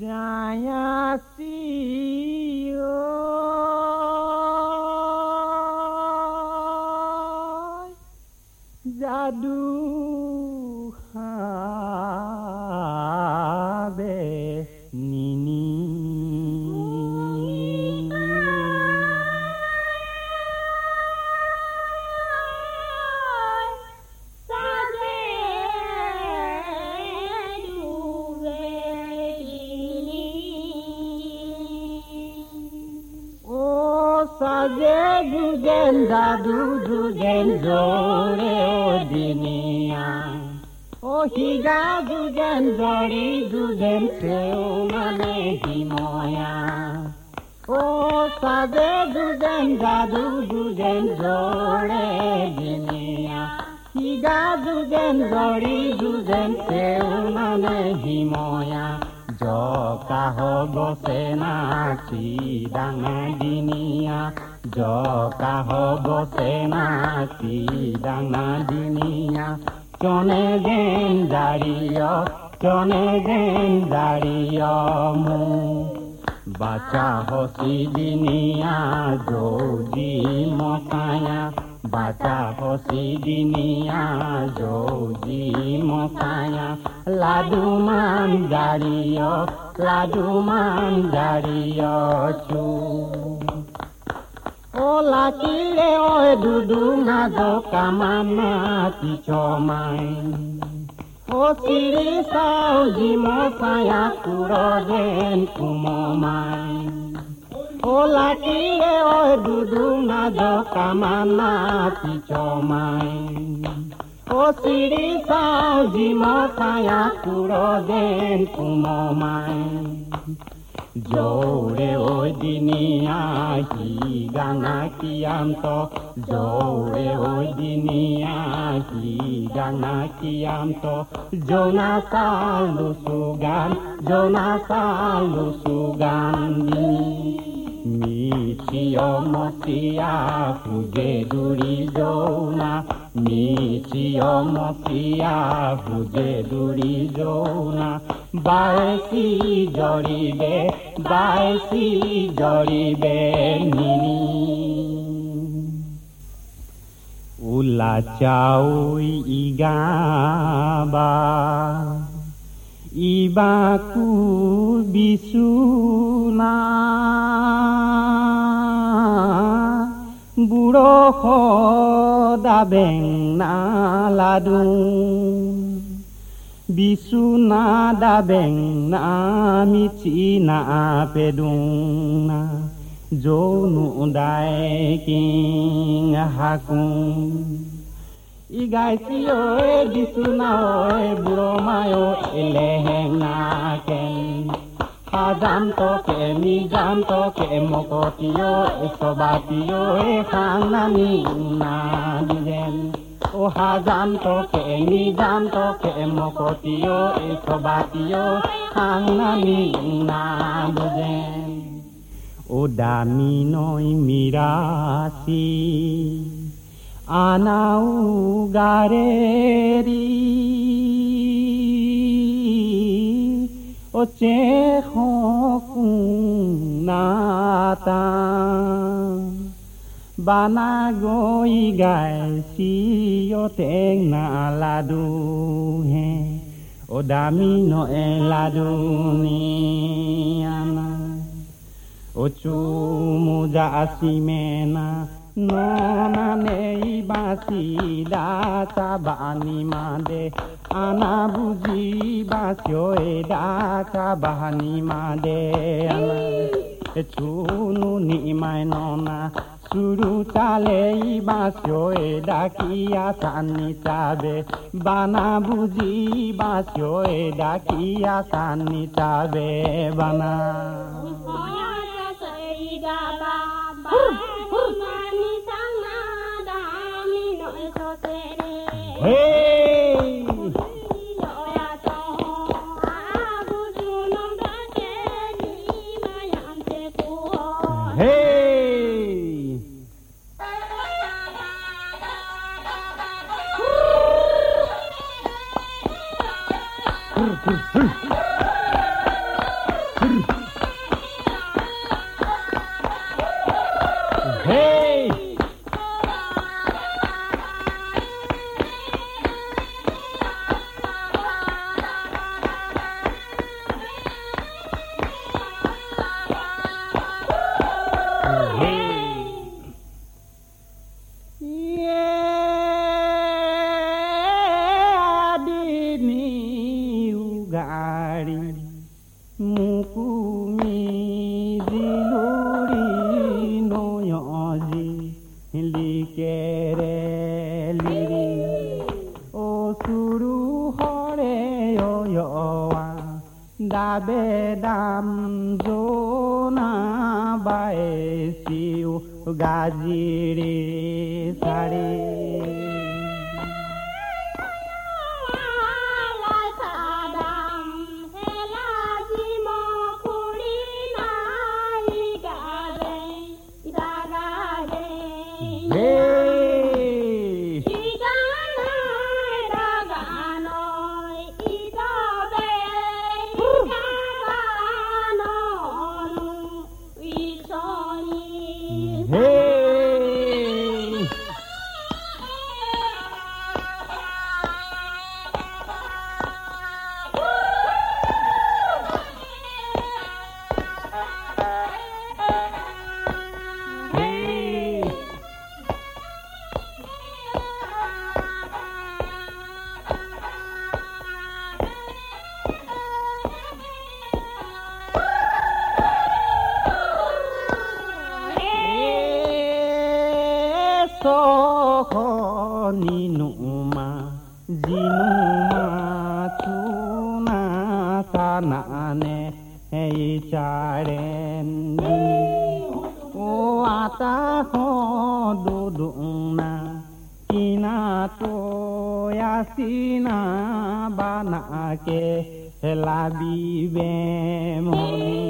jaya Jaduha be. যে দুজন দাদু দুজন জোরে ও দিনিয়া ও হিগা দুজন জড়ি দুজন সেও মানে হিময়া ও সাদে দুজন দাদু দুজন জোরে দিনিয়া হিগা দুজন জড়ি দুজন সেও মানে হিময়া জকাহ বসে নাচি ডাঙা দিনিয়া জকাহ বসে নাচি ডাঙা দিনিয়া চনে যেন দাঁড়িয়, চনে যেন দাঁড়িয় মু। বাচা হসি দিনিয়া যদি মতায়া। बताहो सिडनिया जोगी मोकाया लाडु मान जारियो लाडु मान जारियो छु ओला किले ओए दुदु ना दो कामाना तिचो माई ओ सिरी साउजी मोकाया कुरो देन कुमो माई ও দুদু না দোকামানা পিছমাই ও সিরি সাউজি মশায়া কুড়ো দেন কুমমাই। জোরে ওই দিনিয়া হি গানা কিয়ান্ত জোরে ওই দিনিয়া হি গানা কিয়ান্ত জোনা সালু সুগান, জোনা সালু সুগান। মিছিয় মচিয়া ভুজে দূৰি যৌনা। মিছিয় মচিয়া ভুজে দূৰি যৌনা। বাইশি জৰিবে বাইশি জৰিবে নিনি। উলা চাউই ইগাবা। ইবাকু বিচুনা বুড়ু বিচু বিচুনা দাবেং না মিচি না পেদুং যৌনু দায় কি হাকু। ই গাইছিল বিচুনা না বুড়ো মায়ো এলেহেঙাকে Hadam to ke mi jam to ke mokotio e sobatio e hanani na dijen O hazam to ke mi jam to ke mokotio e sobatio hanani na dijen O dami noi mirasi anau gareri বানা গই গাই টেং না লাডু হে। ও দামি নয় লাডু নিয়ানা। ও চুমু যা সিমেনা ana o chumu ja asimena বাসি ডাচা বানি মাদে। আনা বুঝি ডাচা বাহানি মাদে। আনা চুনু নিমাই ননা চালে বাসিও এ ডাকিয়া সানি চাবে। বানা বুঝি এ ডাকিয়া সানি চাবে। বানা Hey! Hey! গাড়ি মুকুমি জিলুরি নয়জি লিকেরে লিরি ও সুরু হরে অয়ৱা দাবে দাম জোনা বায়ে সিউ গাজিৰে চাৰে sanane ei charendi o ata ho duduna kina to yasina banake labi bemoni